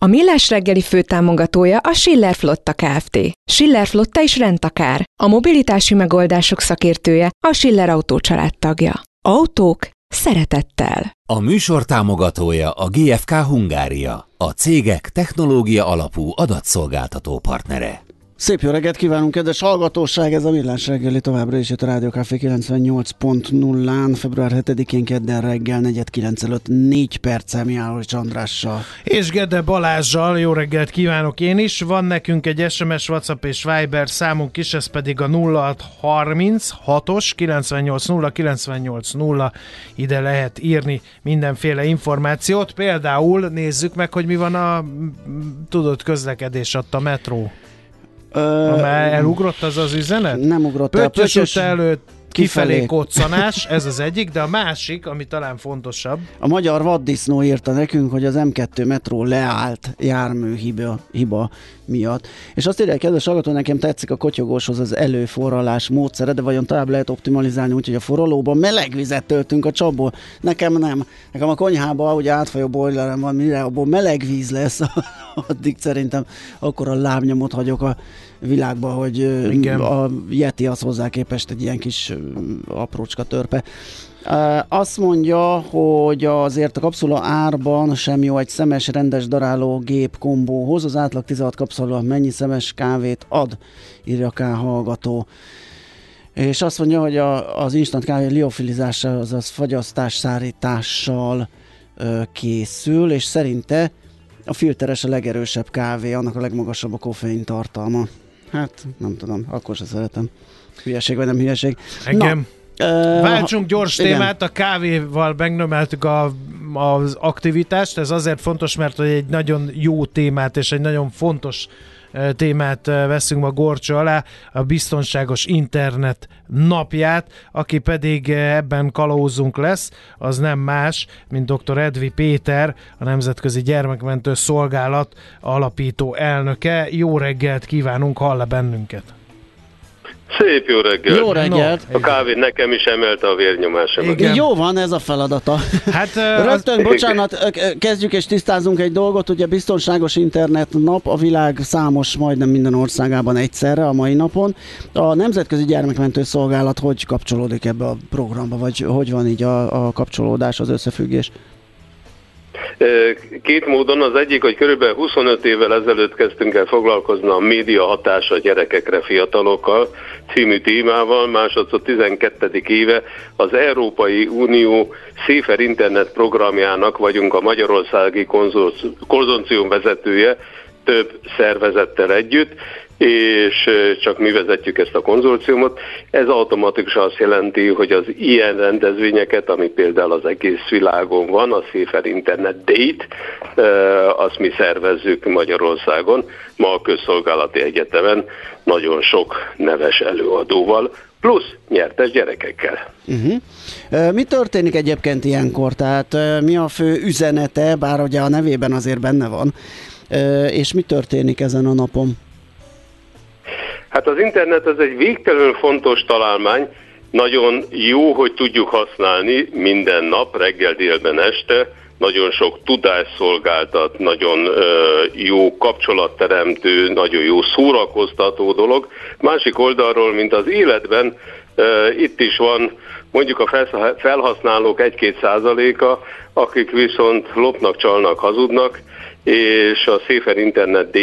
A Millás reggeli főtámogatója a Schiller Flotta Kft. Schiller Flotta is rendtakár. A mobilitási megoldások szakértője a Schiller Autó tagja. Autók szeretettel. A műsor támogatója a GFK Hungária, a cégek technológia alapú adatszolgáltató partnere. Szép jó reggelt kívánunk, kedves hallgatóság! Ez a Millás reggeli továbbra is itt a Rádió Café 98.0-án, február 7-én kedden reggel 4.9 előtt 4 perccel Mihály Csandrással. És Gede Balázsjal jó reggelt kívánok én is. Van nekünk egy SMS, WhatsApp és Viber számunk is, ez pedig a 0636-os 980 980 ide lehet írni mindenféle információt. Például nézzük meg, hogy mi van a tudott közlekedés a metró. Ö, Már elugrott az az üzenet? Nem ugrott el. Pöttyös előtt kifelé koccanás, ez az egyik, de a másik, ami talán fontosabb. A magyar vaddisznó írta nekünk, hogy az M2 metró leállt jármű hiba, hiba miatt. És azt írják, kedves hallgató, nekem tetszik a kotyogóshoz az előforralás módszere, de vajon tovább lehet optimalizálni úgy, hogy a forralóban meleg vizet töltünk a csapból? Nekem nem. Nekem a konyhában ugye átfajó boilerem van, mire abból meleg víz lesz, addig szerintem akkor a lábnyomot hagyok a világban, hogy Igen. a Yeti az hozzá képest egy ilyen kis aprócska törpe. Azt mondja, hogy azért a kapszula árban sem jó egy szemes, rendes daráló gép kombóhoz. Az átlag 16 kapszula mennyi szemes kávét ad, írja K hallgató. És azt mondja, hogy a, az instant kávé liofilizással, azaz fagyasztás szárítással ö, készül, és szerinte a filteres a legerősebb kávé, annak a legmagasabb a koffein tartalma. Hát, nem tudom, akkor sem szeretem. Hülyeség vagy nem hülyeség. Engem? Na, Váltsunk gyors igen. témát, a kávéval megnömeltük a, az aktivitást, ez azért fontos, mert egy nagyon jó témát és egy nagyon fontos témát veszünk ma gorcsó alá, a biztonságos internet napját, aki pedig ebben kalózunk lesz, az nem más, mint dr. Edvi Péter, a Nemzetközi Gyermekmentő Szolgálat alapító elnöke. Jó reggelt kívánunk, hall bennünket! Szép jó reggelt! Jó reggelt! No, a kávé nekem is emelte a vérnyomásomat. Igen. Jó van ez a feladata. Hát, Rögtön, az... bocsánat, kezdjük és tisztázunk egy dolgot. Ugye biztonságos internet nap a világ számos, majdnem minden országában egyszerre a mai napon. A Nemzetközi Gyermekmentő Szolgálat hogy kapcsolódik ebbe a programba, vagy hogy van így a, a kapcsolódás, az összefüggés? Két módon, az egyik, hogy körülbelül 25 évvel ezelőtt kezdtünk el foglalkozni a média hatása gyerekekre, fiatalokkal című témával, másodszor 12. éve az Európai Unió Széfer Internet programjának vagyunk a Magyarországi konzorcium vezetője, több szervezettel együtt, és csak mi vezetjük ezt a konzorciumot. Ez automatikusan azt jelenti, hogy az ilyen rendezvényeket, ami például az egész világon van, a Széfer Internet Date, azt mi szervezzük Magyarországon, ma a Közszolgálati Egyetemen nagyon sok neves előadóval, plusz nyertes gyerekekkel. Uh-huh. Mi történik egyébként ilyenkor? Tehát mi a fő üzenete, bár ugye a nevében azért benne van, és mi történik ezen a napon? Hát az internet az egy végtelenül fontos találmány, nagyon jó, hogy tudjuk használni minden nap, reggel, délben, este, nagyon sok tudás szolgáltat, nagyon jó kapcsolatteremtő, nagyon jó szórakoztató dolog. Másik oldalról, mint az életben, itt is van mondjuk a felhasználók 1-2 százaléka, akik viszont lopnak, csalnak, hazudnak, és a Széfer Internet D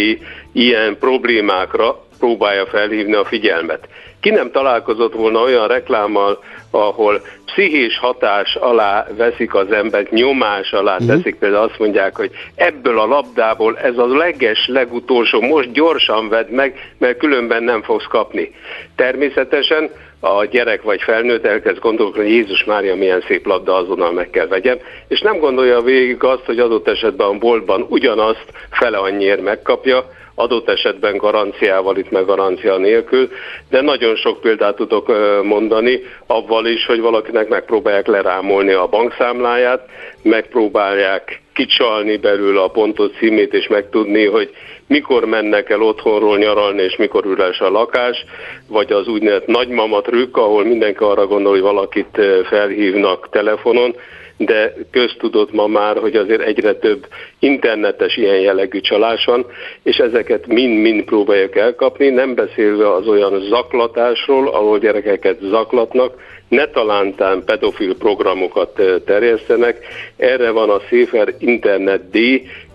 ilyen problémákra próbálja felhívni a figyelmet. Ki nem találkozott volna olyan reklámmal, ahol pszichés hatás alá veszik az embert, nyomás alá uh-huh. teszik, például azt mondják, hogy ebből a labdából ez a leges, legutolsó, most gyorsan vedd meg, mert különben nem fogsz kapni. Természetesen a gyerek vagy felnőtt elkezd gondolkodni, hogy Jézus Mária milyen szép labda, azonnal meg kell vegyem, és nem gondolja végig azt, hogy adott esetben a boltban ugyanazt fele annyiért megkapja, adott esetben garanciával, itt meg garancia nélkül, de nagyon sok példát tudok mondani, avval is, hogy valakinek megpróbálják lerámolni a bankszámláját, megpróbálják kicsalni belőle a pontot címét, és megtudni, hogy mikor mennek el otthonról nyaralni, és mikor üres a lakás, vagy az úgynevezett nagymama trükk, ahol mindenki arra gondol, hogy valakit felhívnak telefonon, de köztudott ma már, hogy azért egyre több internetes ilyen jellegű csalás van, és ezeket mind-mind próbálják elkapni, nem beszélve az olyan zaklatásról, ahol gyerekeket zaklatnak, ne talántán pedofil programokat terjesztenek. Erre van a Széfer Internet D,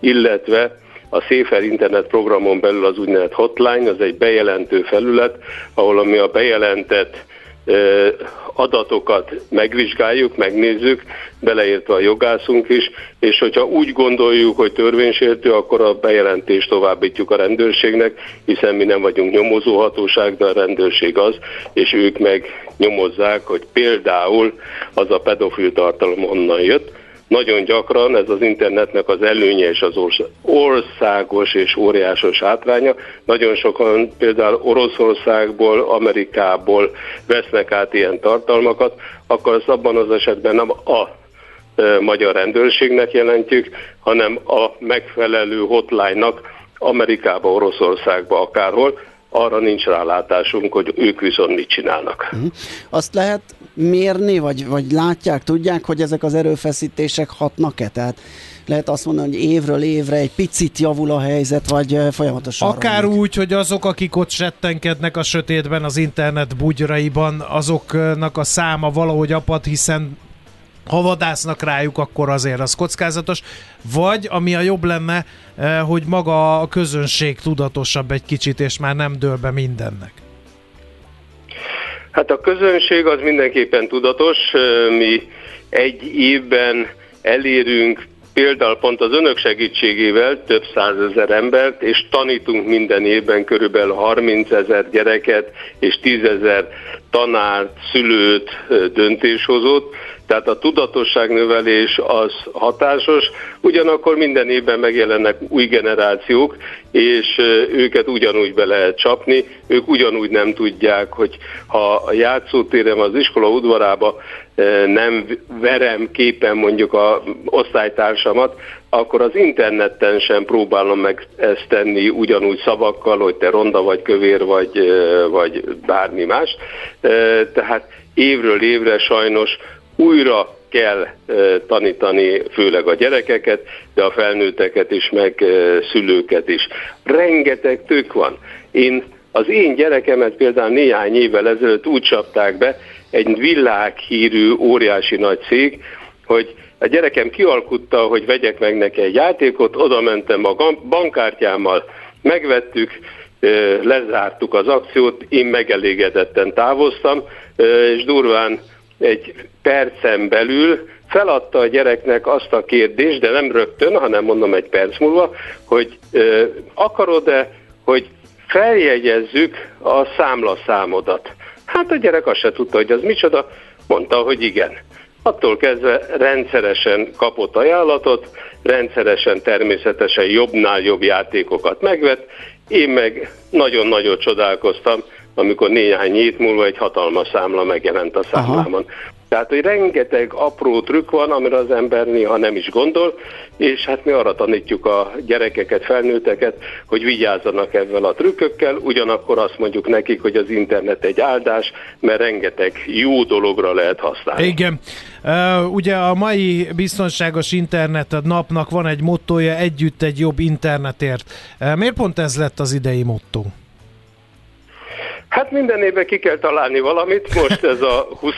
illetve a Széfer Internet programon belül az úgynevezett hotline, az egy bejelentő felület, ahol ami a bejelentett adatokat megvizsgáljuk, megnézzük, beleértve a jogászunk is, és hogyha úgy gondoljuk, hogy törvénysértő, akkor a bejelentést továbbítjuk a rendőrségnek, hiszen mi nem vagyunk nyomozóhatóság, de a rendőrség az, és ők meg nyomozzák, hogy például az a pedofil tartalom onnan jött, nagyon gyakran ez az internetnek az előnye és az országos és óriásos hátránya. Nagyon sokan például Oroszországból, Amerikából vesznek át ilyen tartalmakat, akkor az abban az esetben nem a magyar rendőrségnek jelentjük, hanem a megfelelő hotline-nak Amerikába, Oroszországba, akárhol, arra nincs rálátásunk, hogy ők viszont mit csinálnak. Uh-huh. Azt lehet mérni, vagy, vagy látják, tudják, hogy ezek az erőfeszítések hatnak-e? Tehát lehet azt mondani, hogy évről évre egy picit javul a helyzet, vagy folyamatosan. Akár romlik. úgy, hogy azok, akik ott settenkednek a sötétben, az internet bugyraiban, azoknak a száma valahogy apad, hiszen ha vadásznak rájuk, akkor azért az kockázatos. Vagy, ami a jobb lenne, eh, hogy maga a közönség tudatosabb egy kicsit, és már nem dől be mindennek. Hát a közönség az mindenképpen tudatos. Eh, mi egy évben elérünk például pont az önök segítségével több százezer embert, és tanítunk minden évben körülbelül 30 ezer gyereket és 10 ezer tanárt, szülőt, eh, döntéshozót, tehát a tudatosságnövelés az hatásos, ugyanakkor minden évben megjelennek új generációk, és őket ugyanúgy be lehet csapni, ők ugyanúgy nem tudják, hogy ha a játszótérem az iskola udvarába nem verem képen mondjuk a osztálytársamat, akkor az interneten sem próbálom meg ezt tenni ugyanúgy szavakkal, hogy te ronda vagy kövér vagy, vagy bármi más. Tehát évről évre sajnos újra kell tanítani főleg a gyerekeket, de a felnőtteket is, meg szülőket is. Rengeteg tök van. Én az én gyerekemet például néhány évvel ezelőtt úgy csapták be, egy világhírű óriási nagy cég, hogy a gyerekem kialkutta, hogy vegyek meg neki egy játékot, oda mentem a bankkártyámmal, megvettük, lezártuk az akciót, én megelégedetten távoztam, és durván egy percen belül feladta a gyereknek azt a kérdést, de nem rögtön, hanem mondom egy perc múlva, hogy ö, akarod-e, hogy feljegyezzük a számlaszámodat. Hát a gyerek azt se tudta, hogy az micsoda, mondta, hogy igen. Attól kezdve rendszeresen kapott ajánlatot, rendszeresen természetesen jobbnál jobb játékokat megvett, én meg nagyon-nagyon csodálkoztam, amikor néhány hét múlva egy hatalmas számla megjelent a számlában. Aha. Tehát, hogy rengeteg apró trükk van, amire az ember néha nem is gondol, és hát mi arra tanítjuk a gyerekeket, felnőtteket, hogy vigyázzanak ezzel a trükkökkel, ugyanakkor azt mondjuk nekik, hogy az internet egy áldás, mert rengeteg jó dologra lehet használni. Igen. Uh, ugye a mai biztonságos internet napnak van egy mottoja, együtt egy jobb internetért. Uh, miért pont ez lett az idei motto? Hát minden évben ki kell találni valamit, most ez a 20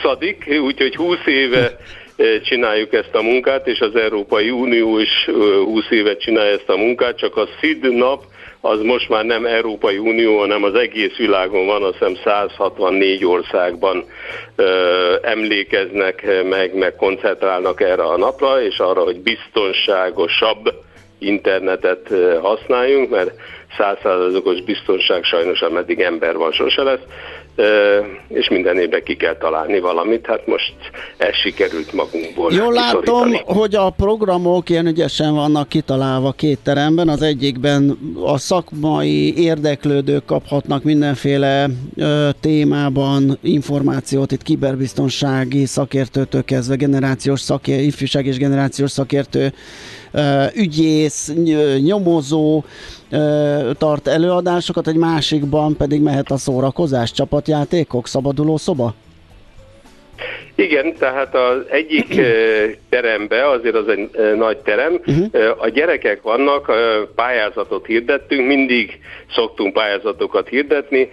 úgyhogy 20 éve eh, csináljuk ezt a munkát, és az Európai Unió is 20 eh, évet csinálja ezt a munkát, csak a SZID nap az most már nem Európai Unió, hanem az egész világon van, azt hiszem 164 országban ö, eh, emlékeznek meg, meg koncentrálnak erre a napra, és arra, hogy biztonságosabb internetet használjunk, mert százszázalékos biztonság sajnos, ameddig ember van, sose lesz. és minden évben ki kell találni valamit, hát most ez sikerült magunkból. Jól látom, hogy a programok ilyen ügyesen vannak kitalálva két teremben, az egyikben a szakmai érdeklődők kaphatnak mindenféle ö, témában információt, itt kiberbiztonsági szakértőtől kezdve generációs szakértő, ifjúság és generációs szakértő, ö, ügyész, nyomozó, tart előadásokat, egy másikban pedig mehet a szórakozás, csapatjátékok, szabaduló szoba? Igen, tehát az egyik terembe, azért az egy nagy terem, uh-huh. a gyerekek vannak, pályázatot hirdettünk, mindig szoktunk pályázatokat hirdetni,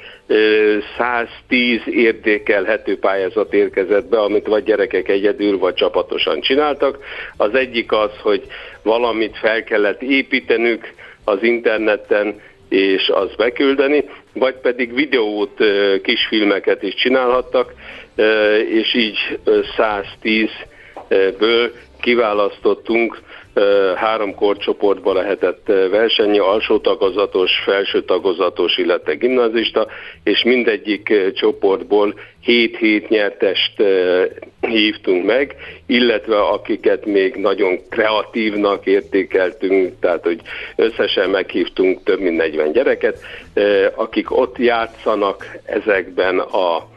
110 érdékelhető pályázat érkezett be, amit vagy gyerekek egyedül, vagy csapatosan csináltak. Az egyik az, hogy valamit fel kellett építenünk, az interneten, és az beküldeni, vagy pedig videót, kisfilmeket is csinálhattak, és így 110-ből kiválasztottunk három korcsoportba lehetett versenyi, alsó tagozatos, felső tagozatos, illetve gimnazista, és mindegyik csoportból 7-7 nyertest hívtunk meg, illetve akiket még nagyon kreatívnak értékeltünk, tehát hogy összesen meghívtunk több mint 40 gyereket, akik ott játszanak ezekben a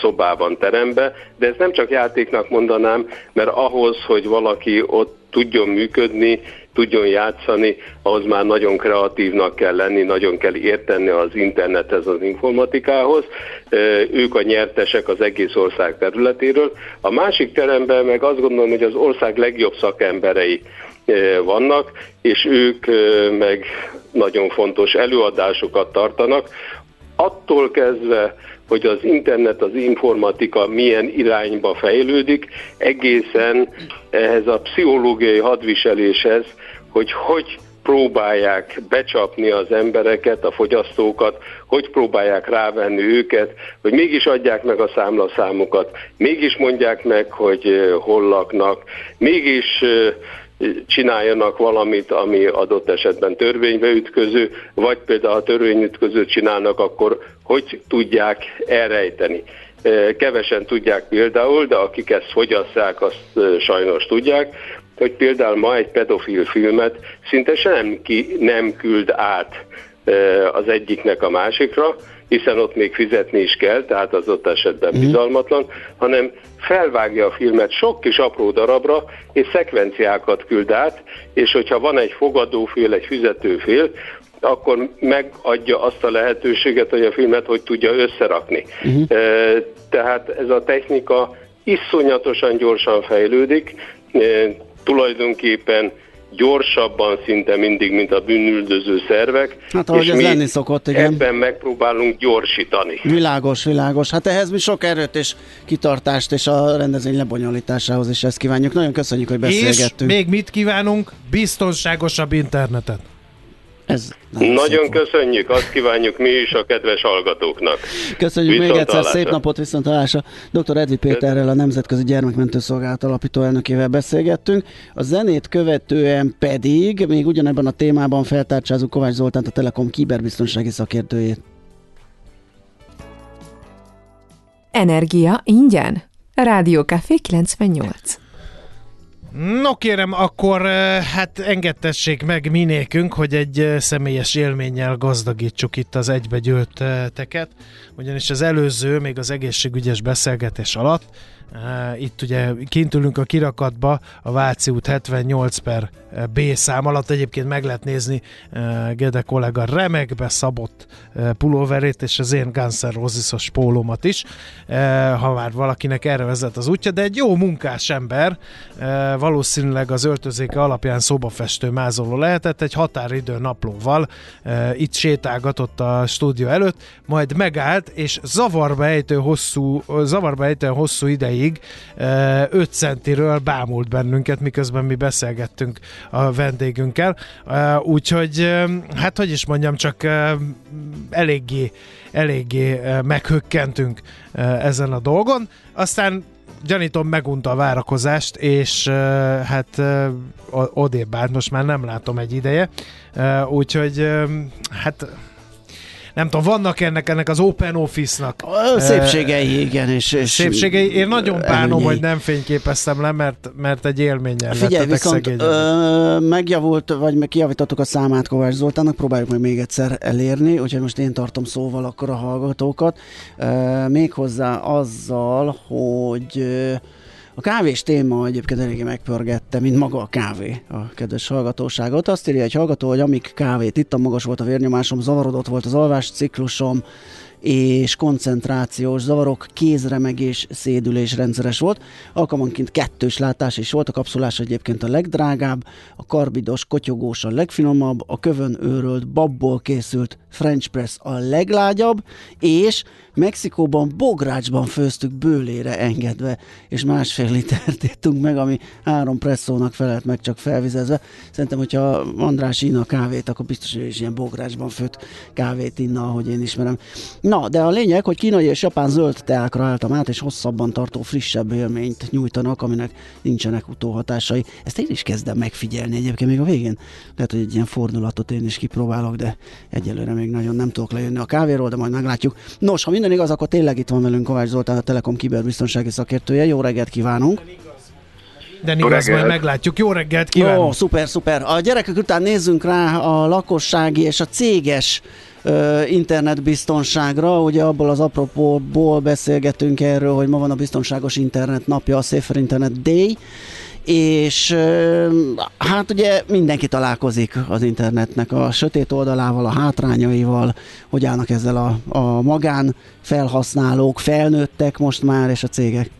szobában, terembe, de ez nem csak játéknak mondanám, mert ahhoz, hogy valaki ott tudjon működni, tudjon játszani, ahhoz már nagyon kreatívnak kell lenni, nagyon kell érteni az internethez, az informatikához. Ők a nyertesek az egész ország területéről. A másik teremben meg azt gondolom, hogy az ország legjobb szakemberei vannak, és ők meg nagyon fontos előadásokat tartanak. Attól kezdve, hogy az internet, az informatika milyen irányba fejlődik, egészen ehhez a pszichológiai hadviseléshez, hogy hogy próbálják becsapni az embereket, a fogyasztókat, hogy próbálják rávenni őket, hogy mégis adják meg a számlaszámokat, mégis mondják meg, hogy hol laknak, mégis csináljanak valamit, ami adott esetben törvénybe ütköző, vagy például ha törvényütközőt csinálnak, akkor hogy tudják elrejteni. Kevesen tudják például, de akik ezt fogyasszák, azt sajnos tudják, hogy például ma egy pedofil filmet szinte senki nem küld át az egyiknek a másikra, hiszen ott még fizetni is kell, tehát az ott esetben mm. bizalmatlan, hanem felvágja a filmet sok kis apró darabra, és szekvenciákat küld át, és hogyha van egy fogadófél, egy fizetőfél, akkor megadja azt a lehetőséget, hogy a filmet hogy tudja összerakni. Uh-huh. Tehát ez a technika iszonyatosan gyorsan fejlődik, tulajdonképpen gyorsabban szinte mindig, mint a bűnüldöző szervek. Hát ahogy és ez mi lenni szokott, igen. Ebben megpróbálunk gyorsítani. Világos, világos. Hát ehhez mi sok erőt és kitartást és a rendezvény lebonyolításához is ezt kívánjuk. Nagyon köszönjük, hogy beszélgettünk. És még mit kívánunk? Biztonságosabb internetet. Ez nagyon köszönjük, azt kívánjuk mi is a kedves hallgatóknak. Köszönjük viszont még egyszer, szép napot, viszont hallásra. Dr. Edvi Péterrel, a Nemzetközi Gyermekmentő Szolgálat alapító elnökével beszélgettünk. A zenét követően pedig még ugyanebben a témában feltárcsázunk Kovács Zoltánt, a Telekom kiberbiztonsági szakértőjét. Energia ingyen. Rádió Café 98. No kérem, akkor hát engedtessék meg minékünk, hogy egy személyes élménnyel gazdagítsuk itt az egybegyűlteket, ugyanis az előző, még az egészségügyes beszélgetés alatt itt ugye kint ülünk a kirakatba, a Váci út 78 per B szám alatt. Egyébként meg lehet nézni Gede kollega remekbe szabott pulóverét, és az én Guns N' Roses-os pólómat is, ha már valakinek erre vezet az útja, de egy jó munkás ember, valószínűleg az öltözéke alapján szobafestő mázoló lehetett, egy határidő naplóval itt sétálgatott a stúdió előtt, majd megállt, és zavarba ejtő hosszú, zavarba ejtő hosszú ideig ideig 5 centiről bámult bennünket, miközben mi beszélgettünk a vendégünkkel. Úgyhogy, hát hogy is mondjam, csak eléggé, eléggé meghökkentünk ezen a dolgon. Aztán gyanítom megunta a várakozást, és hát odébb állt, most már nem látom egy ideje, úgyhogy hát nem tudom, vannak ennek, ennek az Open Office-nak. Szépségei, igen. És, és szépségei. Én nagyon bánom, hogy nem fényképeztem le, mert, mert egy élménnyel Figyelj, viszont ö, megjavult, vagy meg kijavítottuk a számát Kovács Zoltánnak, próbáljuk meg még egyszer elérni, úgyhogy most én tartom szóval akkor a hallgatókat. Ö, méghozzá azzal, hogy a kávés téma egyébként eléggé megpörgette, mint maga a kávé a kedves hallgatóságot. Azt írja egy hallgató, hogy amíg kávét ittam, magas volt a vérnyomásom, zavarodott volt az alvás ciklusom, és koncentrációs zavarok, kézremegés, szédülés rendszeres volt. Alkalmanként kettős látás is volt, a kapszulás egyébként a legdrágább, a karbidos, kotyogós a legfinomabb, a kövön őrölt, babból készült French press a leglágyabb, és Mexikóban bográcsban főztük bőlére engedve, és másfél litert ittunk meg, ami három presszónak felelt meg csak felvizezve. Szerintem, hogyha András inna a kávét, akkor biztos, hogy is ilyen bográcsban főtt kávét inna, ahogy én ismerem. Na, de a lényeg, hogy kínai és japán zöld teákra álltam át, és hosszabban tartó frissebb élményt nyújtanak, aminek nincsenek utóhatásai. Ezt én is kezdem megfigyelni egyébként még a végén. Lehet, hogy egy ilyen fordulatot én is kipróbálok, de egyelőre még nagyon nem tudok lejönni a kávéról, de majd meglátjuk. Nos, ha minden igaz, akkor tényleg itt van velünk Kovács Zoltán, a Telekom kiberbiztonsági szakértője. Jó reggelt kívánunk! De igaz, majd meglátjuk. Jó reggelt kívánunk! Jó, szuper, szuper. A gyerekek után nézzünk rá a lakossági és a céges internetbiztonságra. Ugye abból az apropóból beszélgetünk erről, hogy ma van a biztonságos internet napja, a Safer Internet Day, és hát ugye mindenki találkozik az internetnek a sötét oldalával, a hátrányaival, hogy állnak ezzel a, a magán felhasználók, felnőttek most már, és a cégek.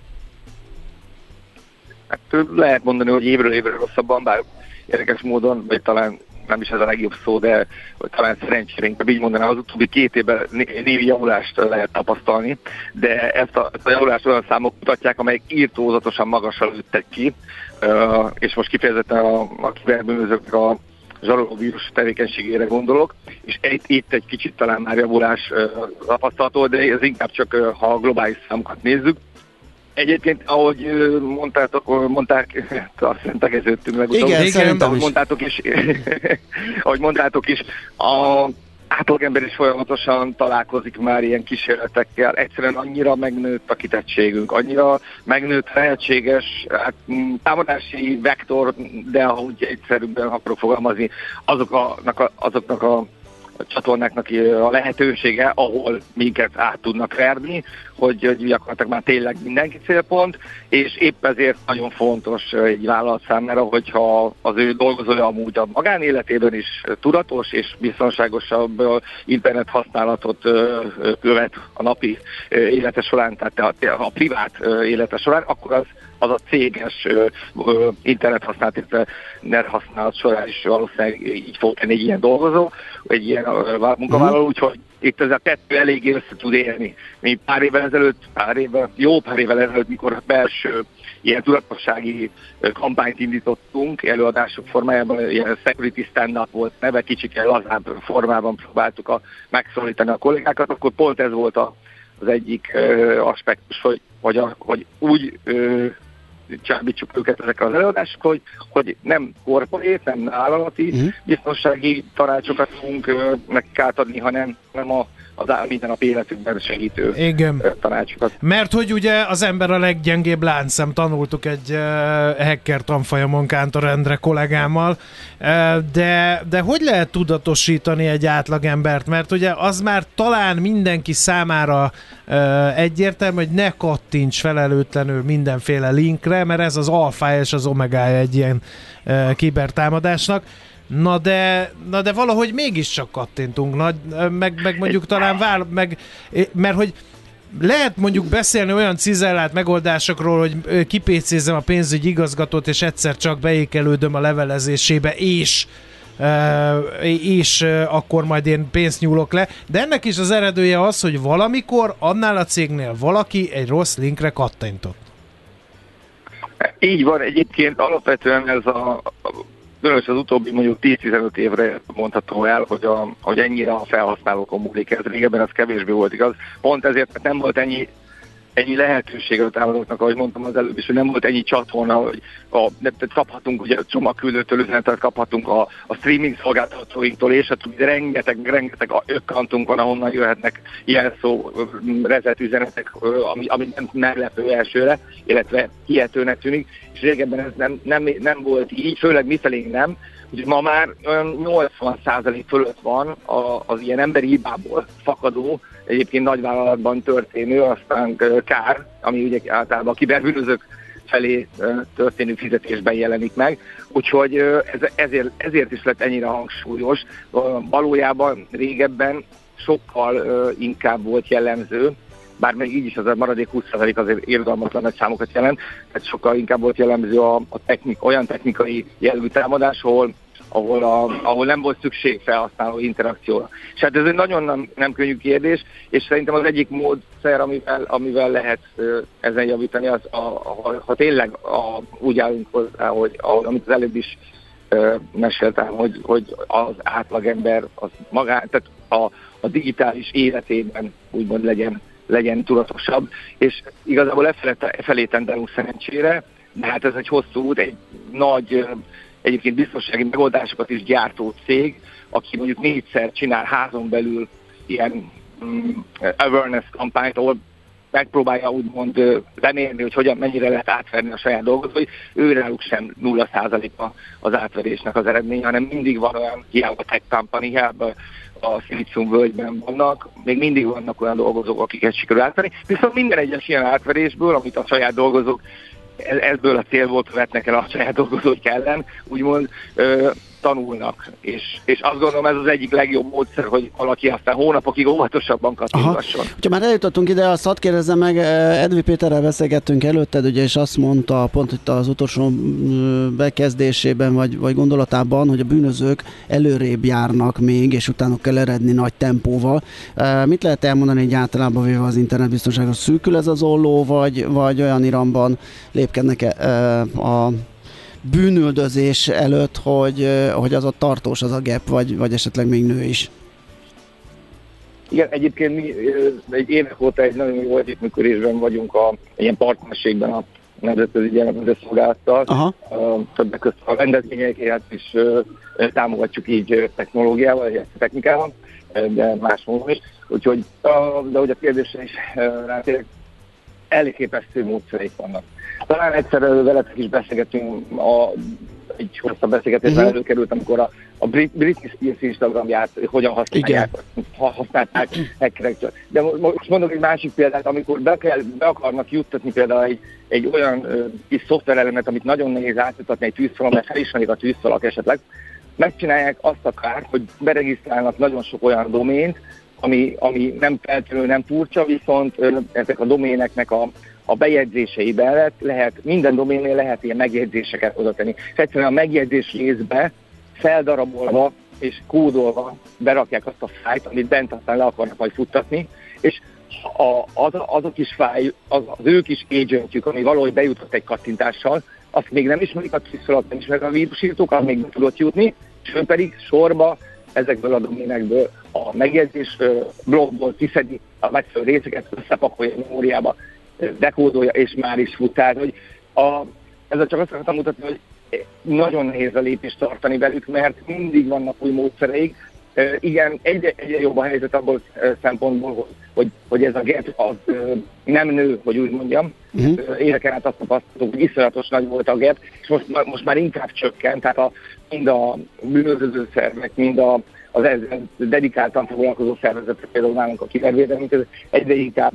Hát lehet mondani, hogy évről évre rosszabban, bár érdekes módon, vagy talán nem is ez a legjobb szó, de talán szerencsénk, így mondanám, az utóbbi két évben névi javulást lehet tapasztalni, de ezt a, ezt a javulást olyan számok mutatják, amelyek írtózatosan magasra lőttek ki, és most kifejezetten a, a kiberbűnözők a zsarolóvírus tevékenységére gondolok, és itt, itt egy kicsit talán már javulás tapasztalható, de ez inkább csak, ha a globális számokat nézzük, Egyébként, ahogy mondtátok, mondták, azt hiszem tegeződtünk meg. Igen, igen, ahogy mondtátok is, ahogy mondtátok is, a átlagember is folyamatosan találkozik már ilyen kísérletekkel. Egyszerűen annyira megnőtt a kitettségünk, annyira megnőtt lehetséges hát, támadási vektor, de ahogy egyszerűbben akarok fogalmazni, azoknak a, azoknak a a csatornáknak a lehetősége, ahol minket át tudnak verni, hogy, hogy gyakorlatilag már tényleg mindenki célpont, és épp ezért nagyon fontos egy vállalat számára, hogyha az ő dolgozója amúgy a magánéletében is tudatos és biztonságosabb internet használatot követ a napi élete során, tehát a, a privát élete során, akkor az az a céges internet használat, illetve net használat során is valószínűleg így fog tenni egy ilyen dolgozó, egy ilyen munkavállaló, mhm. úgyhogy itt ez a kettő eléggé össze tud élni. Mi pár évvel ezelőtt, pár évvel, jó pár évvel ezelőtt, mikor a belső ilyen tudatossági kampányt indítottunk, előadások formájában, ilyen security stand-up volt neve, kicsit lazább formában próbáltuk a, megszólítani a kollégákat, akkor pont ez volt a, az egyik ö, aspektus, hogy, hogy, a, hogy úgy ö, csábítsuk őket ezekre az előadások, hogy, hogy nem korporét, nem állati uh-huh. biztonsági tanácsokat fogunk nekik átadni, hanem nem a az minden nap életünkben segítő Igen. tanácsokat. Mert hogy ugye az ember a leggyengébb láncszem, tanultuk egy uh, hacker tanfolyamon Kántor Endre kollégámmal, uh, de, de hogy lehet tudatosítani egy átlagember mert ugye az már talán mindenki számára uh, egyértelmű, hogy ne kattints felelőtlenül mindenféle linkre, mert ez az alfája és az omegája egy ilyen uh, kibertámadásnak. Na de, na de valahogy mégiscsak kattintunk, na, meg, meg mondjuk talán vár, meg, mert hogy lehet mondjuk beszélni olyan cizellált megoldásokról, hogy kipécézem a pénzügyi igazgatót, és egyszer csak beékelődöm a levelezésébe, és és akkor majd én pénzt nyúlok le. De ennek is az eredője az, hogy valamikor annál a cégnél valaki egy rossz linkre kattintott. Így van, egyébként alapvetően ez a különösen az utóbbi mondjuk 10-15 évre mondható el, hogy, a, hogy ennyire a felhasználókon múlik ez. Régebben ez kevésbé volt igaz. Pont ezért, mert nem volt ennyi ennyi lehetőség a támadóknak, ahogy mondtam az előbb is, hogy nem volt ennyi csatorna, hogy a, tehát kaphatunk, ugye csomagküldőtől üzenetet kaphatunk a, a streaming szolgáltatóinktól, és hát rengeteg, rengeteg ökkantunk van, ahonnan jöhetnek ilyen szó rezet üzenetek, ami, ami nem meglepő elsőre, illetve hihetőnek tűnik, és régebben ez nem, nem, nem volt így, főleg mifelé nem, Úgyhogy ma már olyan 80% fölött van az ilyen emberi hibából fakadó, egyébként nagyvállalatban történő, aztán kár, ami ugye általában a kiberbűnözők felé történő fizetésben jelenik meg. Úgyhogy ez, ezért, ezért is lett ennyire hangsúlyos. Valójában régebben sokkal inkább volt jellemző, bár még így is az a maradék 20% azért irgalmatlan nagy számokat jelent, tehát sokkal inkább volt jellemző a, a technik, olyan technikai jellegű támadás, ahol ahol, a, ahol nem volt szükség felhasználó interakcióra. És hát ez egy nagyon nem, nem könnyű kérdés, és szerintem az egyik módszer, amivel, amivel lehet ezen javítani, az a, a, ha tényleg a, úgy állunk hozzá, hogy ahogy, amit az előbb is meséltem, hogy, hogy az átlagember az magán, tehát a, a digitális életében úgymond legyen, legyen tudatosabb, és igazából e felé tendelünk szerencsére, de hát ez egy hosszú út, egy nagy egyébként biztonsági megoldásokat is gyártó cég, aki mondjuk négyszer csinál házon belül ilyen um, awareness kampányt, ahol megpróbálja úgymond lemérni, hogy hogyan, mennyire lehet átverni a saját dolgozói, ő náluk sem 0% az átverésnek az eredménye, hanem mindig van olyan, hiába tech company, hiába a Szilícium völgyben vannak, még mindig vannak olyan dolgozók, akiket sikerül átverni. Viszont minden egyes ilyen átverésből, amit a saját dolgozók ebből a célból követnek el a saját dolgozók ellen, úgymond tanulnak. És, és azt gondolom ez az egyik legjobb módszer, hogy valaki aztán hónapokig óvatosabban kattingasson. Ha már eljutottunk ide, azt hadd kérdezzem meg, Edvi Péterrel beszélgettünk előtted, ugye, és azt mondta pont itt az utolsó bekezdésében, vagy, vagy gondolatában, hogy a bűnözők előrébb járnak még, és utána kell eredni nagy tempóval. Mit lehet elmondani, hogy általában véve az internetbiztonságos szűkül ez az olló, vagy, vagy olyan iramban lépkednek -e a bűnüldözés előtt, hogy, hogy az ott tartós az a gap, vagy, vagy esetleg még nő is? Igen, egyébként mi egy évek óta egy nagyon jó együttműködésben vagyunk a ilyen partnerségben a Nemzetközi Gyermeköző Szolgálattal. Többek között a rendezvényeket is támogatjuk így technológiával, vagy technikával, de más módon is. Úgyhogy, de hogy a kérdésre is rátérek, elképesztő módszereik vannak. Talán egyszer veletek is beszélgetünk, a, egy hosszabb beszélgetésben uh-huh. előkerült, amikor a, a Britney Spears Instagramját hogyan használják, ha használták hackerektől. De most mondok egy másik példát, amikor be, kell, be akarnak juttatni például egy, egy olyan uh, kis szoftverelemet, amit nagyon nehéz átjutatni egy tűzfalon, mert felismerik a tűzfalak esetleg, megcsinálják azt a kárt, hogy beregisztrálnak nagyon sok olyan domént, ami, ami nem feltűnő, nem furcsa, viszont ezek a doméneknek a, a bejegyzéseiben lehet, lehet, minden doménnél lehet ilyen megjegyzéseket oda tenni. Egyszerűen a megjegyzés részbe feldarabolva és kódolva berakják azt a fájt, amit bent aztán le akarnak majd futtatni, és a, az, az a kis fáj, az, az ő kis agentjük, ami valahogy bejutott egy kattintással, azt még nem ismerik a tűzszalat, nem ismerik a vírusírtók, az még nem tudott jutni, és ő pedig sorba ezekből a doménekből a megjegyzés blogból kiszedi a megfelelő részeket, összepakolja a memóriába, dekódolja, és már is fut. Tehát, hogy a, ezzel csak azt akartam mutatni, hogy nagyon nehéz a lépést tartani velük, mert mindig vannak új módszereik. Igen, egyre, egyre jobb a helyzet abból szempontból, hogy, hogy ez a gap az nem nő, hogy úgy mondjam. Uh-huh. Éveken át azt tapasztaltuk, hogy iszonyatos nagy volt a gap, és most, most már inkább csökkent, tehát a, mind a bűnöző szervek, mind a, az ezzel dedikáltan foglalkozó szervezetek, például nálunk a kibervédelmi, egyre inkább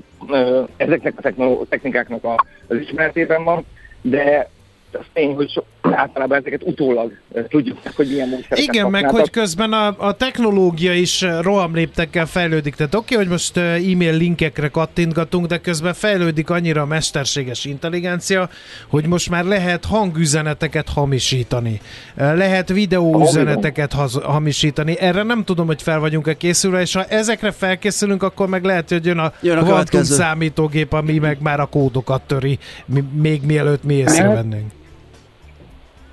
ezeknek a technikáknak az ismeretében van, de az tény, hogy so, általában ezeket utólag tudjuk, hogy milyen módszereket Igen, meg hogy közben a, a technológia is rohamléptekkel fejlődik. Tehát oké, okay, hogy most e-mail linkekre kattintgatunk, de közben fejlődik annyira a mesterséges intelligencia, hogy most már lehet hangüzeneteket hamisítani. Lehet videóüzeneteket hamisítani. Erre nem tudom, hogy fel vagyunk-e készülve, és ha ezekre felkészülünk, akkor meg lehet, hogy jön a, jön a kvantum számítógép, ami meg már a kódokat töri, még mielőtt mi észrevennénk.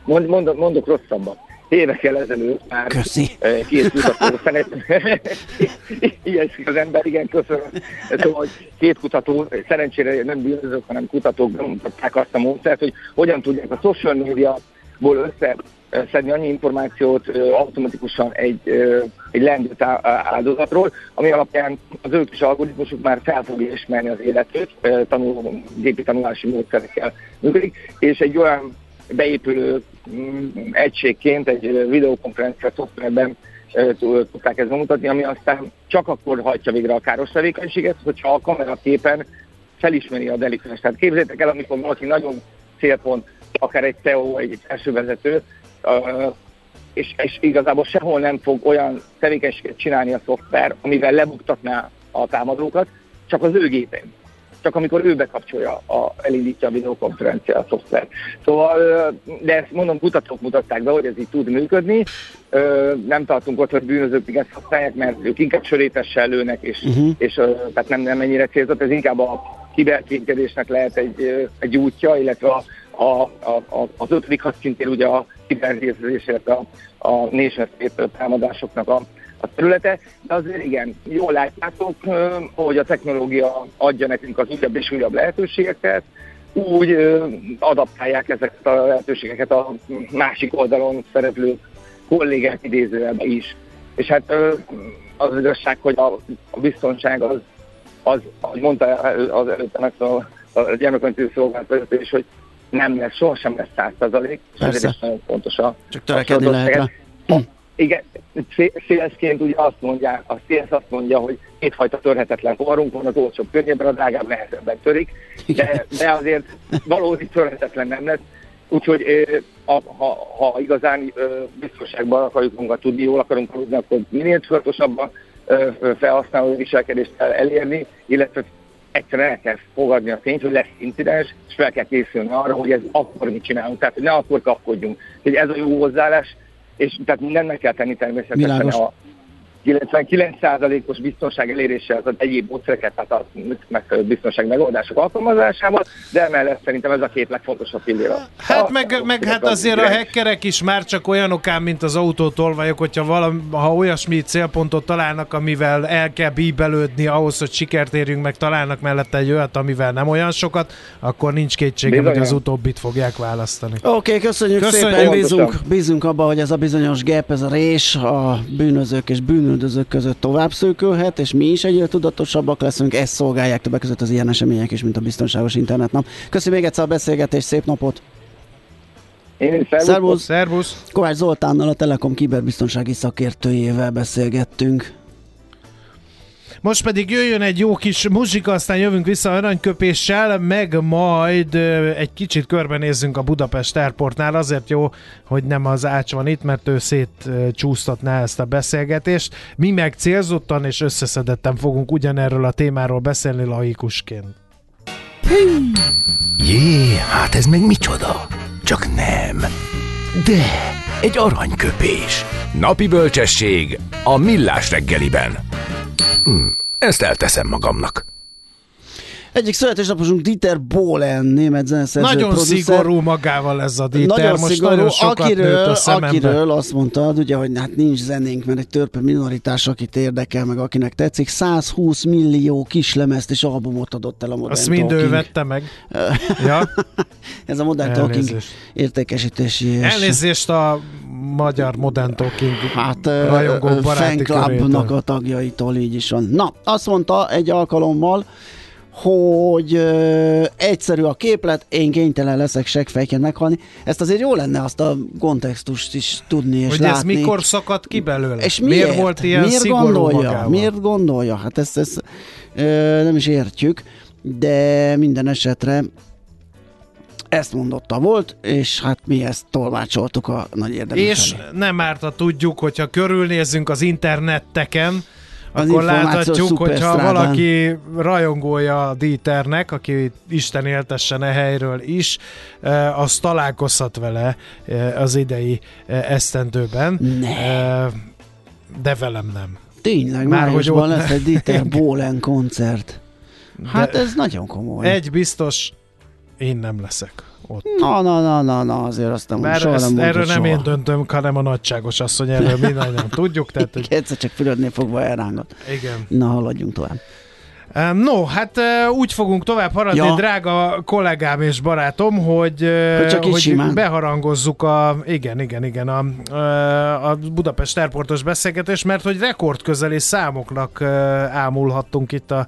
Mond, mondok, mondok rosszabbat. évekkel ezelőtt már Köszi. két kutató Ilyeszik az ember, igen, köszönöm. Szóval, két kutató, szerencsére nem bűnözők, hanem kutatók bemutatták azt a módszert, hogy hogyan tudják a social media ból össze szedni annyi információt automatikusan egy, egy lendült áldozatról, ami alapján az ők is algoritmusuk már fel fogja ismerni az életét, tanul, gépi tanulási módszerekkel működik, és egy olyan beépülő mm, egységként egy videokonferencia szoftverben tudták ezt bemutatni, ami aztán csak akkor hajtja végre a káros tevékenységet, hogyha a kameraképen felismeri a delikvens. Tehát képzeljétek el, amikor valaki nagyon célpont, akár egy CEO, egy vezető, és, és igazából sehol nem fog olyan tevékenységet csinálni a szoftver, amivel lebuktatná a támadókat, csak az ő gépén. Csak amikor ő bekapcsolja, a, elindítja a videokonferencia a szoftver. Szóval, de ezt mondom, kutatók mutatták be, hogy ez így tud működni. Nem tartunk ott, hogy bűnözők még ezt használják, mert ők inkább sörétessel lőnek, és, uh-huh. és tehát nem, nem ennyire célzott. Ez inkább a kiberkénkedésnek lehet egy, egy útja, illetve a, a, a, az ötödik hadszintén ugye a kiberhézés, illetve a, a nation támadásoknak a, a területe, de azért igen, jól látjátok, hogy a technológia adja nekünk az újabb és újabb lehetőségeket, úgy adaptálják ezeket a lehetőségeket a másik oldalon szereplő kollégák idézőjelben is. És hát az igazság, hogy a, biztonság az, az, ahogy mondta az előtte a, a gyermekmentő szolgálat is, hogy nem lesz, sohasem lesz száz százalék, és ezért is nagyon fontos a Csak törekedni lehet. Igen, szélszként ugye azt mondja, a szélsz azt mondja, hogy kétfajta törhetetlen poharunk van, az olcsóbb könnyebben, a drágább nehezebben törik, de, de azért valódi törhetetlen nem lesz. Úgyhogy ha, ha igazán biztonságban akarjuk magunkat tudni, jól akarunk aludni, akkor minél tudatosabban felhasználó viselkedést kell elérni, illetve egyszerűen el kell fogadni a tényt, hogy lesz incidens, és fel kell készülni arra, hogy ez akkor mit csinálunk, tehát hogy ne akkor kapkodjunk. hogy ez a jó hozzáállás, és tehát mindennek kell tenni természetesen Világos. a 99%-os biztonság elérése az egyéb módszereket, tehát a biztonság megoldások alkalmazásával, de emellett szerintem ez a két legfontosabb pillér. Hát a, meg, a, meg hát azért a hackerek is már csak olyanok ám, mint az autótolvajok, hogyha valami, ha olyasmi célpontot találnak, amivel el kell bíbelődni ahhoz, hogy sikert érjünk meg, találnak mellette egy olyat, amivel nem olyan sokat, akkor nincs kétségem, hogy az utóbbit fogják választani. Oké, okay, köszönjük, köszönjük szépen, bízunk, bízunk abba, hogy ez a bizonyos gap, ez a rés a bűnözők és bűnözők bűnöldözők között tovább szőkölhet, és mi is egyre tudatosabbak leszünk, ezt szolgálják többek között az ilyen események is, mint a biztonságos internetnap. Köszönöm még egyszer a beszélgetést, szép napot! Én szervusz. szervusz! Kovács Zoltánnal, a Telekom kiberbiztonsági szakértőjével beszélgettünk. Most pedig jöjjön egy jó kis muzsika, aztán jövünk vissza aranyköpéssel, meg majd egy kicsit körbenézzünk a Budapest Airportnál. Azért jó, hogy nem az Ács van itt, mert ő szétcsúsztatná ezt a beszélgetést. Mi meg célzottan és összeszedetten fogunk ugyanerről a témáról beszélni laikusként. Jé, hát ez meg micsoda? Csak nem. De, egy aranyköpés. Napi bölcsesség a millás reggeliben. Ezt elteszem magamnak. Egyik születésnaposunk Dieter Bohlen, német zeneszerző Nagyon producer. szigorú magával ez a Dieter, nagyon most szigorú, nagyon sokat akiről, a akiről azt mondtad, ugye, hogy hát nincs zenénk, mert egy törpe minoritás, akit érdekel, meg akinek tetszik, 120 millió kislemezt és albumot adott el a Modern Azt mind ő vette meg. ja? ez a Modern Elnézést. Talking értékesítési és... Elnézést a magyar Modern Talking hát, rajongó baráti a tagjaitól így is van. Na, azt mondta egy alkalommal, hogy ö, egyszerű a képlet, én kénytelen leszek seggfejként meghalni. Ezt azért jó lenne azt a kontextust is tudni és hogy látni. ez mikor szakadt ki belőle? És miért, miért volt ilyen miért gondolja? Magával? Miért gondolja? Hát ezt, ezt ö, nem is értjük, de minden esetre ezt mondotta volt, és hát mi ezt tolmácsoltuk a nagy érdemes És elé. nem árt, tudjuk, hogyha körülnézzünk az internetteken, az akkor láthatjuk, hogyha valaki rajongója a Dieternek, aki Isten éltessen e helyről is, eh, az találkozhat vele eh, az idei eh, esztendőben. Ne. De velem nem. Tényleg, már hogy ott lesz egy Dieter Bohlen koncert. Hát De ez nagyon komoly. Egy biztos, én nem leszek ott. Na, na, na, na, na azért azt nem Mert soha ezt, nem erről nem soha. én döntöm, hanem a nagyságos asszony, erről mindannyian tudjuk. Tehát, hogy Egyszer csak fülödnél fogva elrángat. igen. Na, haladjunk tovább. No, hát úgy fogunk tovább haradni, ja. Drága kollégám és barátom, hogy, Hogy csak simán. beharangozzuk a, igen, igen, igen, a, a Budapest Airportos beszélgetés, mert hogy rekordközeli számoknak ámulhattunk itt a,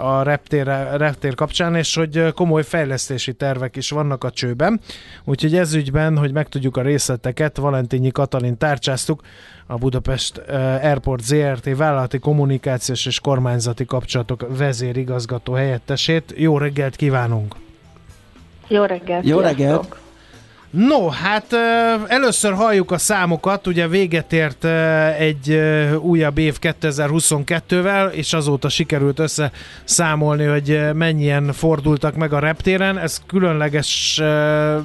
a reptér, reptér kapcsán, és hogy ö, komoly fejlesztési tervek is vannak a csőben. Úgyhogy ez ügyben, hogy megtudjuk a részleteket, Valentinyi Katalin tárcsáztuk, a Budapest eh, Airport ZRT vállalati kommunikációs és kormányzati kapcsolatok vezérigazgató helyettesét. Jó reggelt kívánunk! Jó reggelt! Jó sziasztok! No, hát először halljuk a számokat, ugye véget ért egy újabb év 2022-vel, és azóta sikerült összeszámolni, hogy mennyien fordultak meg a reptéren. Ez különleges eh,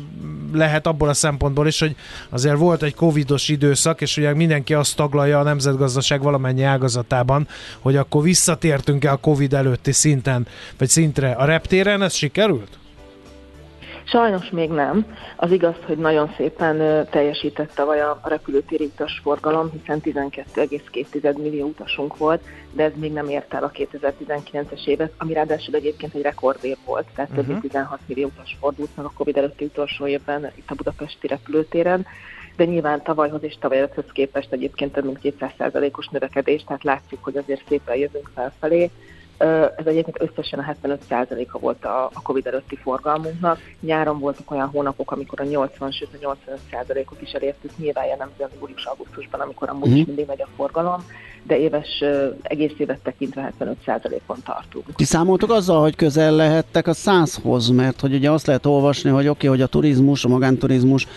lehet abból a szempontból is, hogy azért volt egy covidos időszak, és ugye mindenki azt taglalja a nemzetgazdaság valamennyi ágazatában, hogy akkor visszatértünk-e a covid előtti szinten, vagy szintre a reptéren, ez sikerült? Sajnos még nem. Az igaz, hogy nagyon szépen teljesített tavaly a repülőtéri utasforgalom, hiszen 12,2 millió utasunk volt, de ez még nem ért el a 2019-es évet, ami ráadásul egyébként egy rekordév volt, tehát több mint 16 millió utas fordult meg a Covid előtti utolsó évben itt a budapesti repülőtéren, de nyilván tavalyhoz és tavaly előtthöz képest egyébként több mint 200%-os növekedés, tehát látszik, hogy azért szépen jövünk felfelé. Ez egyébként összesen a 75%-a volt a, a Covid előtti forgalmunknak. Nyáron voltak olyan hónapok, amikor a 80, sőt a 85%-ot is elértük, nyilván jellemző az július-augusztusban, amikor amúgy is Mhm. mindig megy a forgalom, de éves, egész évet tekintve 75%-on tartunk. Ti számoltok azzal, hogy közel lehettek a százhoz, mert hogy ugye azt lehet olvasni, hogy oké, okay, hogy a turizmus, a magánturizmus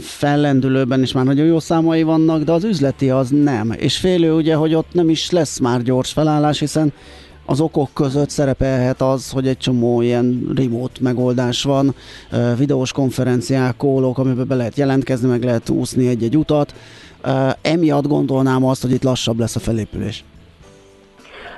fellendülőben is már nagyon jó számai vannak, de az üzleti az nem. És félő ugye, hogy ott nem is lesz már gyors felállás, hiszen az okok között szerepelhet az, hogy egy csomó ilyen remote megoldás van, videós konferenciák, kólók, amiben be lehet jelentkezni, meg lehet úszni egy-egy utat. Emiatt gondolnám azt, hogy itt lassabb lesz a felépülés.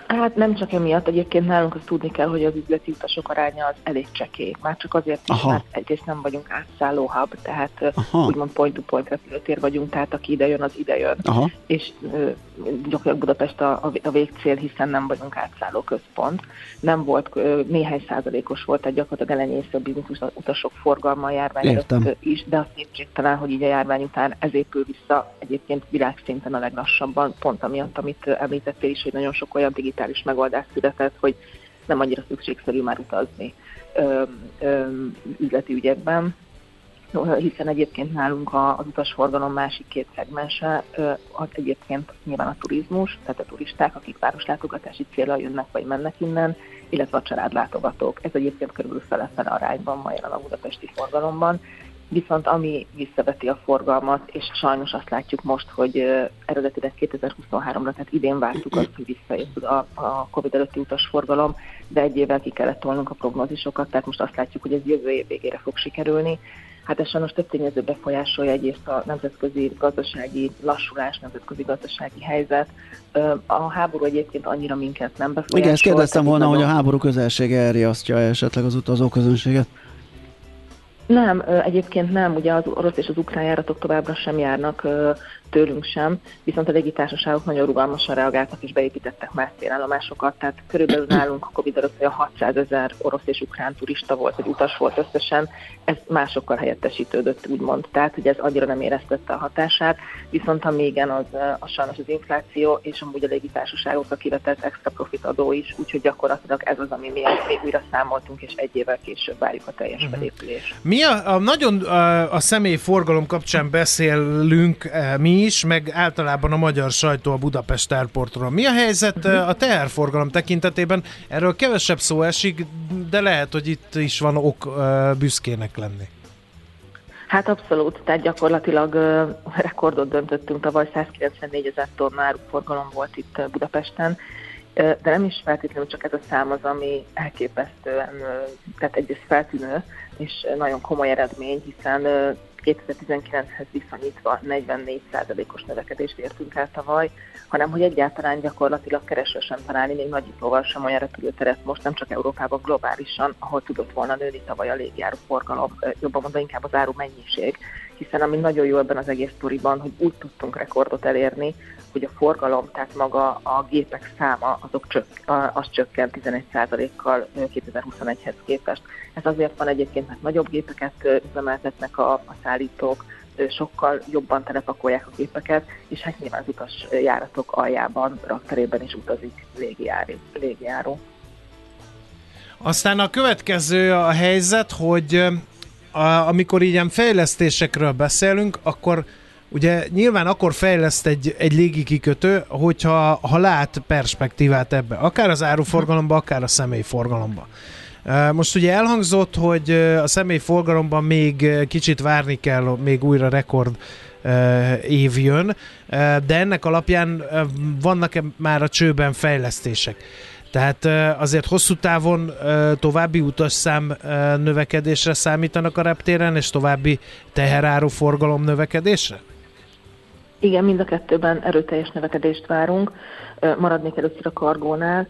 Hát nem csak emiatt, egyébként nálunk azt tudni kell, hogy az üzleti utasok aránya az elég csekély. Már csak azért is, Aha. mert egyrészt nem vagyunk átszálló hub, tehát Aha. úgymond point-to-point repülőtér vagyunk, tehát aki ide jön, az ide jön. Aha. és ö, gyakorlatilag Budapest a, a, a végcél, hiszen nem vagyunk átszálló központ. Nem volt, ö, néhány százalékos volt, tehát gyakorlatilag elenyésző biznisz utasok forgalma a járvány Értem. is, de az kétségtelen, hogy így a járvány után ez épül vissza egyébként világszinten a leglassabban, pont amiatt, amit említettél is, hogy nagyon sok olyan digitális megoldás született, hogy nem annyira szükségszerű már utazni ö, ö, üzleti ügyekben hiszen egyébként nálunk az utasforgalom másik két szegmense az egyébként nyilván a turizmus, tehát a turisták, akik városlátogatási célra jönnek vagy mennek innen, illetve a családlátogatók. Ez egyébként körülbelül fele-fele arányban ma jelen a budapesti forgalomban. Viszont ami visszaveti a forgalmat, és sajnos azt látjuk most, hogy eredetileg 2023-ra, tehát idén vártuk azt, hogy visszajött a, a Covid előtti utasforgalom, de egy évvel ki kellett tolnunk a prognózisokat, tehát most azt látjuk, hogy ez jövő év végére fog sikerülni. Hát ez sajnos több tényező befolyásolja egyrészt a nemzetközi gazdasági lassulás, nemzetközi gazdasági helyzet. A háború egyébként annyira minket nem befolyásol. Igen, ezt kérdeztem volna, hogy a háború közelsége elriasztja esetleg az utazóközönséget. Nem, egyébként nem, ugye az orosz és az ukrán járatok továbbra sem járnak tőlünk sem, viszont a légitársaságok nagyon rugalmasan reagáltak és beépítettek más célállomásokat, tehát körülbelül nálunk a Covid előtt olyan 600 ezer orosz és ukrán turista volt, vagy utas volt összesen, ez másokkal helyettesítődött, úgymond, tehát hogy ez annyira nem éreztette a hatását, viszont ami igen, az, ö, az sajnos az infláció, és amúgy a légitársaságokra kivetett extra profit adó is, úgyhogy gyakorlatilag ez az, ami miatt még újra számoltunk, és egy évvel később várjuk a teljes Mhm. felépülést. Mi a, a nagyon a, a személyforgalom kapcsán beszélünk eh, mi is, meg általában a magyar sajtó a Budapest Airportról. Mi a helyzet eh, a teherforgalom tekintetében? Erről kevesebb szó esik, de lehet, hogy itt is van ok eh, büszkének lenni. Hát abszolút, tehát gyakorlatilag ö, rekordot döntöttünk, tavaly 194 ezer tonna áruforgalom volt itt Budapesten, de nem is feltétlenül csak ez a szám az, ami elképesztően, tehát egyrészt feltűnő, és nagyon komoly eredmény, hiszen 2019-hez viszonyítva 44%-os növekedést értünk el tavaly, hanem hogy egyáltalán gyakorlatilag kereső sem találni még nagy sem olyan repülőteret most nem csak Európában, globálisan, ahol tudott volna nőni tavaly a légjáró forgalom, jobban mondva inkább az áru mennyiség, hiszen ami nagyon jó ebben az egész sztoriban, hogy úgy tudtunk rekordot elérni, hogy a forgalom, tehát maga a gépek száma, azok csök, az csökkent 11%-kal 2021-hez képest. Ez azért van egyébként, mert nagyobb gépeket üzemeltetnek a, a szállítók, sokkal jobban telepakolják a gépeket, és hát nyilván az utas járatok aljában, rakterében is utazik légjáró. Aztán a következő a helyzet, hogy a, amikor ilyen fejlesztésekről beszélünk, akkor ugye nyilván akkor fejleszt egy, egy légikikötő, hogyha ha lát perspektívát ebbe, akár az áruforgalomba, akár a személyforgalomba. Most ugye elhangzott, hogy a személyforgalomban még kicsit várni kell, még újra rekord év jön, de ennek alapján vannak-e már a csőben fejlesztések? Tehát azért hosszú távon további utasszám növekedésre számítanak a reptéren, és további teheráru forgalom növekedésre? Igen, mind a kettőben erőteljes növekedést várunk. Maradnék először a kargónál.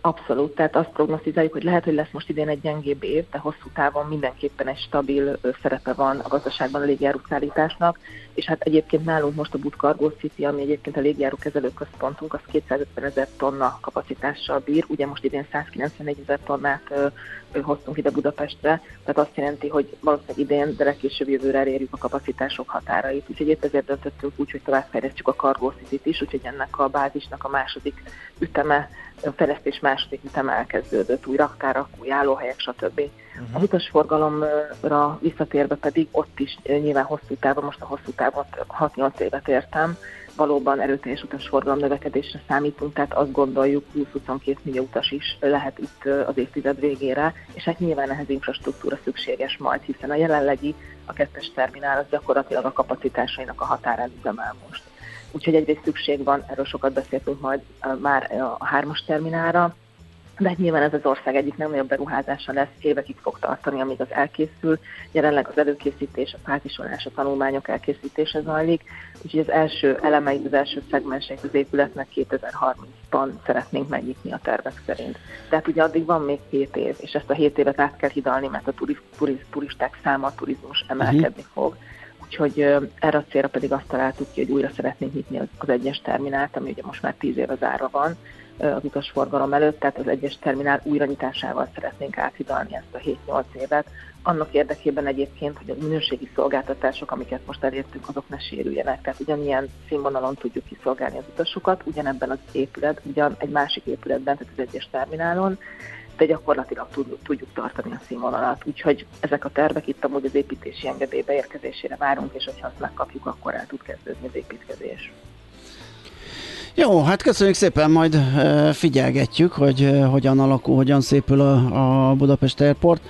Abszolút, tehát azt prognosztizáljuk, hogy lehet, hogy lesz most idén egy gyengébb év, de hosszú távon mindenképpen egy stabil szerepe van a gazdaságban a légjárószállításnak, és hát egyébként nálunk most a Bud Cargo City, ami egyébként a légjáró kezelőközpontunk, az 250 ezer tonna kapacitással bír, ugye most idén 194 ezer tonnát ö, ö, hoztunk ide Budapestre, tehát azt jelenti, hogy valószínűleg idén, de legkésőbb jövőre elérjük a kapacitások határait, úgyhogy épp ezért döntöttünk úgy, hogy továbbfejlesztjük a Cargo City-t is, úgyhogy ennek a bázisnak a második üteme a fejlesztés második ütem elkezdődött, új raktárak, új állóhelyek, stb. Uh-huh. A utasforgalomra visszatérve pedig ott is nyilván hosszú távon, most a hosszú távot 6-8 évet értem, valóban erőteljes utasforgalom növekedésre számítunk, tehát azt gondoljuk 20-22 millió utas is lehet itt az évtized végére, és hát nyilván ehhez infrastruktúra szükséges majd, hiszen a jelenlegi, a kettes terminál az gyakorlatilag a kapacitásainak a határán üzemel most. Úgyhogy egyrészt szükség van, erről sokat beszéltünk majd már a hármas terminálra, de hát nyilván ez az ország egyik nem nagyobb beruházása lesz, évekig fog tartani, amíg az elkészül. Jelenleg az előkészítés, a pátisolás, a tanulmányok elkészítése zajlik, úgyhogy az első elemeit, az első szegmenseit az épületnek 2030-ban szeretnénk megnyitni a tervek szerint. Tehát ugye addig van még 7 év, és ezt a 7 évet át kell hidalni, mert a turisták száma, a turizmus emelkedni uh-huh. fog úgyhogy erre a célra pedig azt találtuk ki, hogy újra szeretnénk nyitni az, az egyes terminált, ami ugye most már 10 éve zárva van az utasforgalom előtt, tehát az egyes terminál újranyitásával szeretnénk áthidalni ezt a 7-8 évet. Annak érdekében egyébként, hogy a minőségi szolgáltatások, amiket most elértünk, azok ne sérüljenek. Tehát ugyanilyen színvonalon tudjuk kiszolgálni az utasokat, ugyanebben az épület, ugyan egy másik épületben, tehát az egyes terminálon, de gyakorlatilag tudjuk tartani a színvonalat. Úgyhogy ezek a tervek itt amúgy az építési engedély beérkezésére várunk, és hogyha azt megkapjuk, akkor el tud kezdődni az építkezés. Jó, hát köszönjük szépen, majd figyelgetjük, hogy hogyan alakul, hogyan szépül a, a Budapest Airport.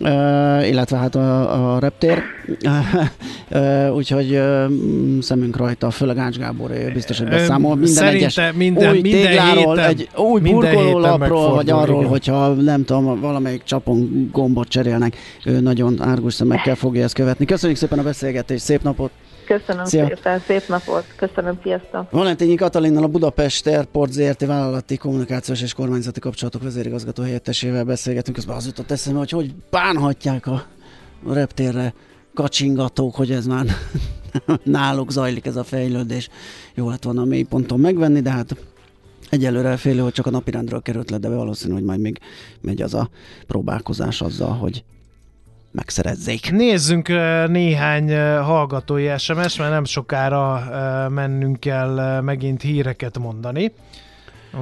Uh, illetve hát a, a reptér, uh, úgyhogy uh, szemünk rajta, főleg Ács Gábor biztos, hogy beszámol minden Szerinte egyes minden, új minden tégláról, héten, egy új burkolólapról, vagy arról, igen. hogyha nem tudom, valamelyik csapon gombot cserélnek, ő nagyon árgus szemekkel fogja ezt követni. Köszönjük szépen a beszélgetést, szép napot! Köszönöm Szia. szépen, szép napot, köszönöm, sziasztok! Valentényi Katalinnal a Budapest Airport ZRT vállalati kommunikációs és kormányzati kapcsolatok vezérigazgató helyettesével beszélgetünk, közben az jutott eszembe, hogy hogy bánhatják a reptérre kacsingatók, hogy ez már náluk zajlik ez a fejlődés. Jó lett volna a mélyponton megvenni, de hát egyelőre félő, hogy csak a napirendről került le, de valószínű, hogy majd még megy az a próbálkozás azzal, hogy megszerezzék. Nézzünk néhány hallgatói SMS, mert nem sokára mennünk kell megint híreket mondani.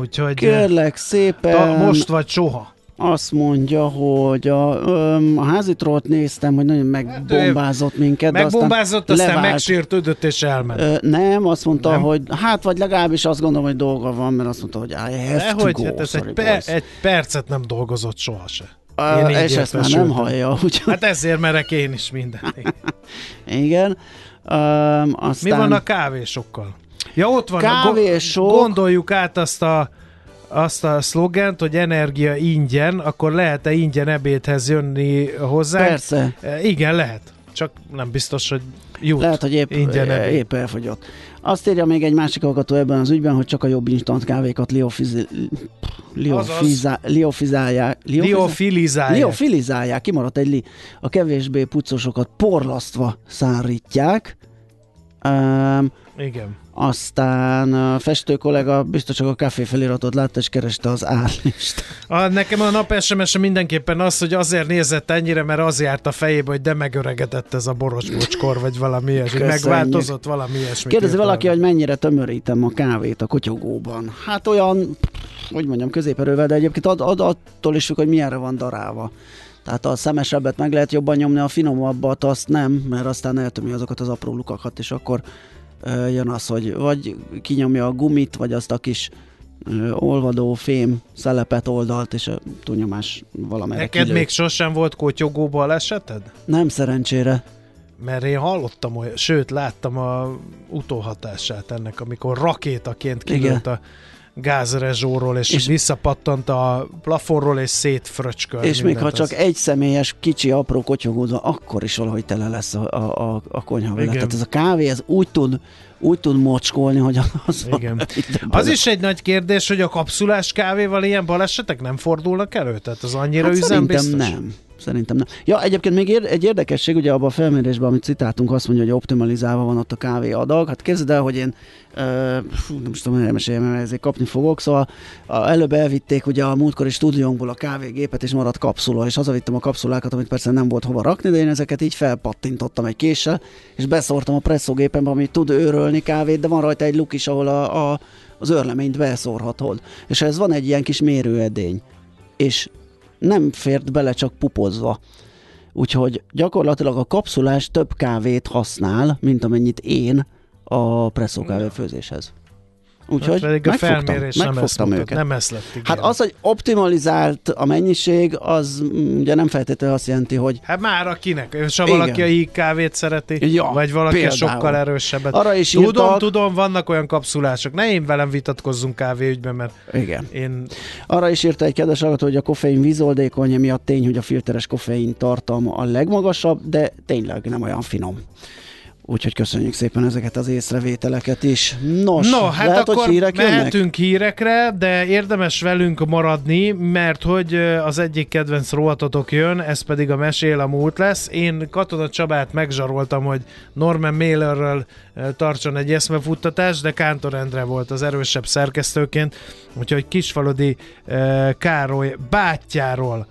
Úgyhogy Kérlek szépen. Ta, most vagy soha. Azt mondja, hogy a, a házitrót néztem, hogy nagyon megbombázott minket. Megbombázott, aztán, aztán megsértődött és elment. Ö, nem, azt mondta, nem? hogy hát vagy legalábbis azt gondolom, hogy dolga van, mert azt mondta, hogy I have to hogy, go, hát ez egy, per, egy percet nem dolgozott sohasem. Én és ezt már nem hallja. Úgy... Hát ezért merek én is mindent. Igen. Um, aztán... Mi van a kávésokkal? Ja, ott van. Kávésok. Gondoljuk át azt a azt a szlogent, hogy energia ingyen, akkor lehet-e ingyen ebédhez jönni hozzá? Persze. Igen, lehet. csak nem biztos, hogy jut. Lehet, hogy épp, ingyen épp elfogyott. Azt írja még egy másik hallgató ebben az ügyben, hogy csak a jobb instant kávékat liofiz... liofizálják. Liofilizálják. Liofilizálják. Kimaradt egy li. A kevésbé pucosokat porlasztva szárítják. Um, Igen. Aztán a festő kollega biztos csak a kávé feliratot látta, és kereste az állist. A, nekem a nap sms mindenképpen az, hogy azért nézett ennyire, mert az járt a fejébe, hogy de megöregedett ez a borocsbocskor, vagy valami ilyesmi. Megváltozott valami ilyesmi. Kérdezi valaki, hogy mennyire tömörítem a kávét a kotyogóban. Hát olyan, hogy mondjam, középerővel, de egyébként ad, ad, attól is függ, hogy milyenre van darálva. Tehát a szemesebbet meg lehet jobban nyomni, a finomabbat azt nem, mert aztán eltömi azokat az apró lukakat, és akkor jön az, hogy vagy kinyomja a gumit, vagy azt a kis olvadó fém szelepet oldalt, és a túlnyomás valamelyre Neked kilő. még sosem volt kotyogó baleseted? Nem szerencsére. Mert én hallottam, olyan, sőt láttam a utóhatását ennek, amikor rakétaként kilőtt a gázrezsóról, és, és visszapattant a plafonról, és szétfröcskölt. És még ha az... csak egy személyes, kicsi, apró kotyogózva, akkor is valahogy tele lesz a, a, a, a konyha vele. Tehát ez a kávé, ez úgy tud, úgy tud mocskolni, hogy az... Igen. Az is egy nagy kérdés, hogy a kapszulás kávéval ilyen balesetek nem fordulnak elő? Tehát az annyira hát üzembiztos? nem. Szerintem nem. Ja, egyébként még egy érdekesség, ugye abban a felmérésben, amit citáltunk, azt mondja, hogy optimalizálva van ott a kávé adag. Hát képzeld el, hogy én Uh, nem is tudom, elmeséljem, mert ezért kapni fogok. Szóval a, előbb elvitték ugye a múltkori stúdiónkból a kávégépet, és maradt kapszula, és hazavittem a kapszulákat, amit persze nem volt hova rakni, de én ezeket így felpattintottam egy késsel, és beszórtam a presszógépembe, ami tud őrölni kávét, de van rajta egy luk is, ahol a, a, az őrleményt beszórhatod. És ez van egy ilyen kis mérőedény. És nem fért bele csak pupozva. Úgyhogy gyakorlatilag a kapszulás több kávét használ, mint amennyit én a presszó kávéfőzéshez. Úgyhogy pedig a felmérés nem ezt őket. Nem ezt lett, igen. Hát az, hogy optimalizált a mennyiség, az mm, ugye nem feltétlenül azt jelenti, hogy... Hát már akinek, és ha valaki a híg kávét szereti, ja, vagy valaki például. sokkal erősebbet. Arra is tudom, írtak... tudom, vannak olyan kapszulások. Ne én velem vitatkozzunk kávéügyben, mert igen. én... Arra is írta egy kedves hallgató, hogy a koffein vízoldékony, miatt tény, hogy a filteres koffein tartalma a legmagasabb, de tényleg nem olyan finom. Úgyhogy köszönjük szépen ezeket az észrevételeket is. Nos, no, hát lehet, akkor hogy hírek mehetünk jönnek? hírekre, de érdemes velünk maradni, mert hogy az egyik kedvenc rovatotok jön, ez pedig a Mesél a múlt lesz. Én Katona Csabát megzsaroltam, hogy Norman Mailerről tartson egy eszmefuttatást, de Kántor Endre volt az erősebb szerkesztőként, úgyhogy Kisfalodi Károly bátyjáról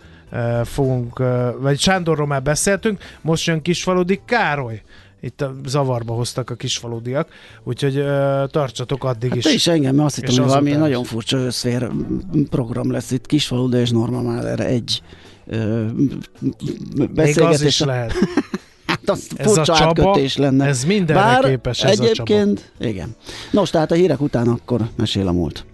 fogunk, vagy Sándorról már beszéltünk, most jön Kisfaludi Károly itt a zavarba hoztak a kisfaludiak, úgyhogy uh, tartsatok addig hát is. Te is engem, mert azt hittem, hogy valami nagyon furcsa összfér program lesz itt Kisfaluda és Norma Mahler egy uh, Még az is lehet. hát az ez a Csaba, lenne. ez mindenre Bár képes ez egyébként, a Csaba. igen. Nos, tehát a hírek után akkor mesél a múlt.